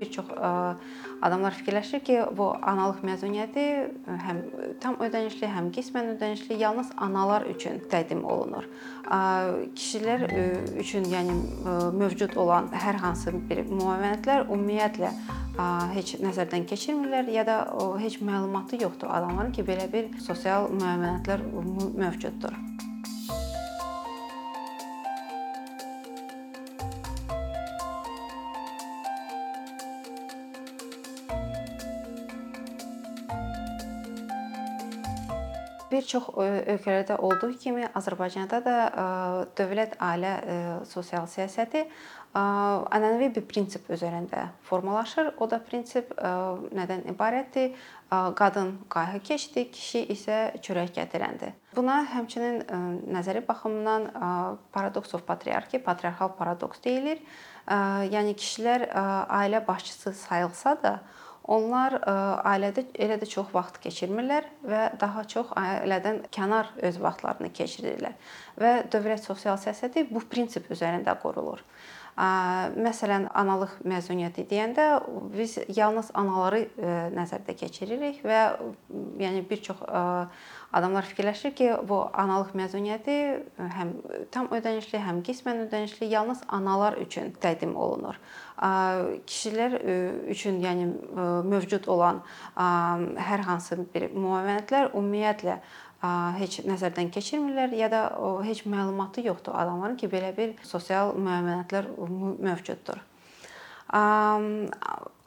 Bir çox adamlar fikirləşir ki, bu analıq məzuniyyəti həm tam ödənişli, həm qismən ödənişli yalnız analar üçün təqdim olunur. Kişilər üçün, yəni mövcud olan hər hansı bir müavinətlər ümumiyyətlə heç nəzərdən keçirmirlər ya da heç məlumatı yoxdur adamların ki, belə bir sosial müavinətlər mövcuddur. Bir çox ölkələrdə olduğu kimi Azərbaycanda da dövlət ailə sosial siyasəti ənənəvi bir prinsip üzərində formalaşır. O da prinsip nədən ibarətdir? Qadın qayğı keçdi, kişi isə çörək gətirəndir. Buna həmçinin nəzəri baxımından paradoks of patriarxi, patriarxal paradoks deyilir. Yəni kişilər ailə başçısı sayılsa da, Onlar e, ailədə elə də çox vaxt keçirmirlər və daha çox ailədən kənar öz vaxtlarını keçirirlər. Və dövlət sosial siyasəti bu prinsip üzərində qurulur. Məsələn, analıq məzuniyyəti deyəndə biz yalnız anaları nəzərdə keçiririk və yəni bir çox adamlar fikirləşir ki, bu analıq məzuniyyəti həm tam ödənişli, həm qismən ödənişli yalnız analar üçün təqdim olunur. Kişilər üçün, yəni mövcud olan hər hansı bir müavinətlər ümumiyyətlə heç nəzərdən keçirmirlər ya da heç məlumatı yoxdur adamların ki, belə bir sosial müavinətlər mövcuddur.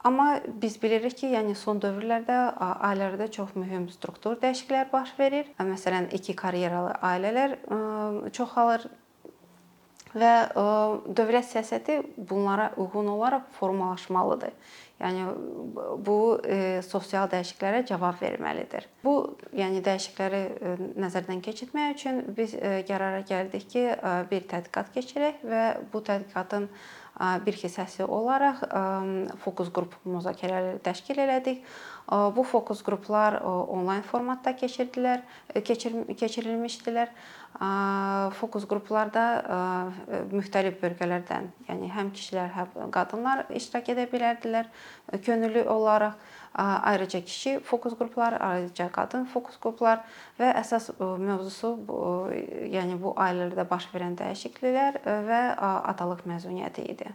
Amma biz bilirik ki, yəni son dövrlərdə ailələrdə çox mühüm struktur dəyişikliklər baş verir. Məsələn, iki karyeralı ailələr çoxalır və dövlət siyasəti bunlara uyğun olaraq formalaşmalıdır. Yəni bu e, sosial dəyişikliklərə cavab verməlidir. Bu, yəni dəyişiklikləri e, nəzərdən keçirmək üçün biz e, qərara gəldik ki, e, bir tədqiqat keçirək və bu tədqiqatın e, bir hissəsi olaraq e, fokus qrup müzakirələri təşkil elədik. Bu fokus qruplar onlayn formatda keçirdilər, keçir keçirilmişdilər. Fokus qruplarda müxtəlif bölgələrdən, yəni həm kişilər, həm qadınlar iştirak edə bilərdilər könüllü olaraq. Ayrıca kişi fokus qruplar, ayrıca qadın fokus qruplar və əsas mövzusu bu, yəni bu ailələrdə baş verən dəyişikliklər və atalıq məzuniyyəti idi.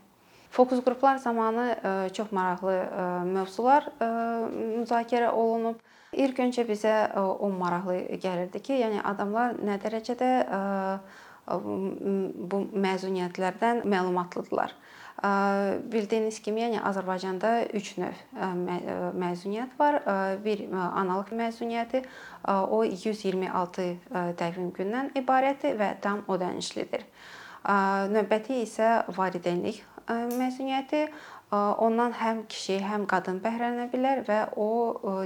Fokus qruplar zamanı e, çox maraqlı e, mövzular e, müzakirə olunub. İlk öncə bizə o maraqlı gəlirdi ki, yəni adamlar nə dərəcədə bu məzuniyyətlərdən məlumatlıdırlar. Bildiyiniz kimi, yəni Azərbaycanda 3 növ məzuniyyət var. Bir analıq məzuniyyəti, o 126 təqvim gündən ibarətdir və tam ödənişlidir. Növbəti isə valideynlik məzuniyyəti ondan həm kişi, həm qadın bəhrələnə bilər və o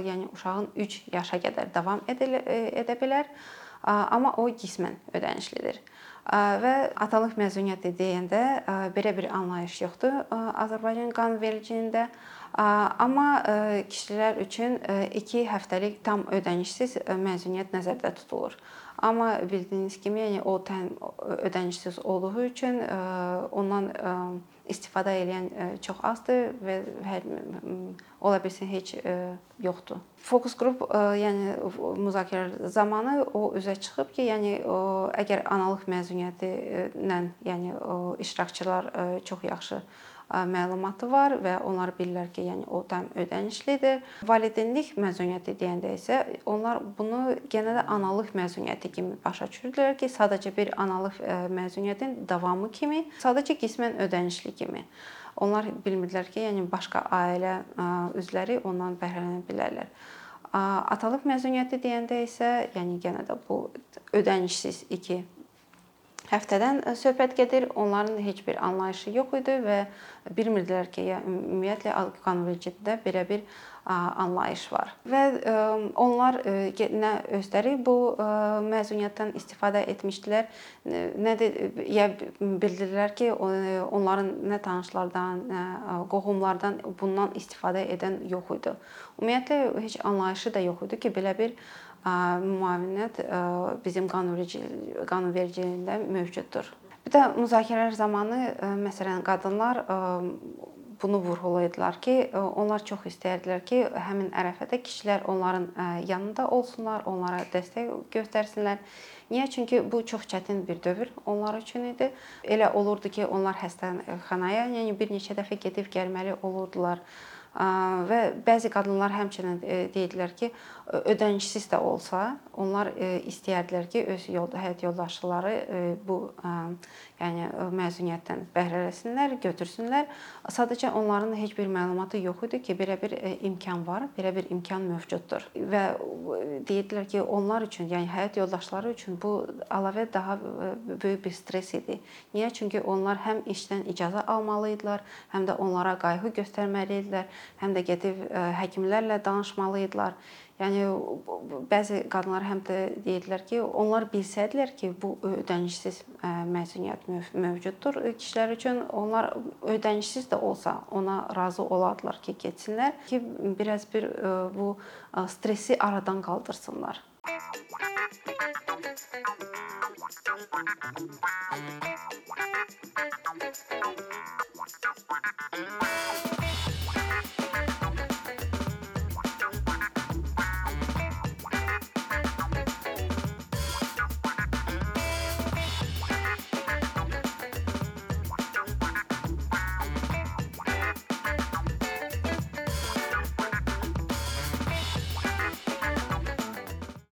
yəni uşağın 3 yaşa qədər davam edə bilər. Amma o qismən ödənişlidir. Və atalıq məzuniyyəti deyəndə belə bir anlayış yoxdur Azərbaycan qanunvericiliyində. Amma kişilər üçün 2 həftəlik tam ödənişsiz məzuniyyət nəzərdə tutulur. Amma bildiyiniz kimi, yəni o təm ödənişsiz olduğu üçün ondan istifadə edən çox azdır və hər ola bilsin heç yoxdur. Fokus qrup yəni müzakirə zamanı o üzə çıxıb ki, yəni əgər analıq məzuniyyəti ilə yəni iştirakçılar çox yaxşı məlumatı var və onlar bilirlər ki, yəni o tam ödənişlidir. Valideynlik məzuniyyəti deyəndə isə onlar bunu genəldə analıq məzuniyyəti kimi başa düşürlər ki, sadəcə bir analıq məzuniyyətin davamı kimi, sadəcə qismən ödənişli kimi. Onlar bilmirdilər ki, yəni başqa ailə üzvləri ondan bəhrələnə bilərlər. Atalıq məzuniyyəti deyəndə isə, yəni yenə də bu ödənişsiz 2 həftədən e, söhbət gedir. Onların heç bir anlayışı yox idi və bilmirdilər ki, ya ümumiyyətlə qanunvericiliyə belə bir anlayış var. Və e, onlar e, nə özləri bu məzuniyyətdən istifadə etmişdilər, nə də ya bildirdilər ki, onların nə tanışlardan, nə qohumlardan bundan istifadə edən yox idi. Ümumiyyətlə heç anlayışı da yox idi ki, belə bir müavinət bizim qanunvericiliyində mövcuddur. Bir də müzakirələr zamanı məsələn qadınlar bunu vurğulayırdılar ki, onlar çox istəyirdilər ki, həmin ərəfədə kişilər onların yanında olsunlar, onlara dəstək göstərsinlər. Niyə? Çünki bu çox çətin bir dövr onlar üçün idi. Elə olurdu ki, onlar xəstəxanaya, yəni bir neçə dəfə gedib gəlməli olurdular və bəzi qadınlar həmçinin deyirdilər ki, ödənişsiz də olsa, onlar istəyərdilər ki, öz yol həyat yoldaşları bu yəni məzuniyyətdən bəhrə eləsinlər, götürsünlər. Sadəcə onların heç bir məlumatı yox idi ki, belə bir imkan var, belə bir imkan mövcuddur və deyirdilər ki, onlar üçün, yəni həyat yoldaşları üçün bu əlavə daha böyük bir stress idi. Niyə? Çünki onlar həm işdən icazə almalı idilər, həm də onlara qayğı göstərməli idilər həm də gedib həkimlərlə danışmalı idilər. Yəni bəzi qadınlar həm də deyirdilər ki, onlar bilsəydilər ki, bu ödənişsiz məzuniyyət mövcuddur kişilər üçün, onlar ödənişsiz də olsa ona razı olardılar ki, getsinlər ki, biraz bir bu stressi aradan qaldırsınlar.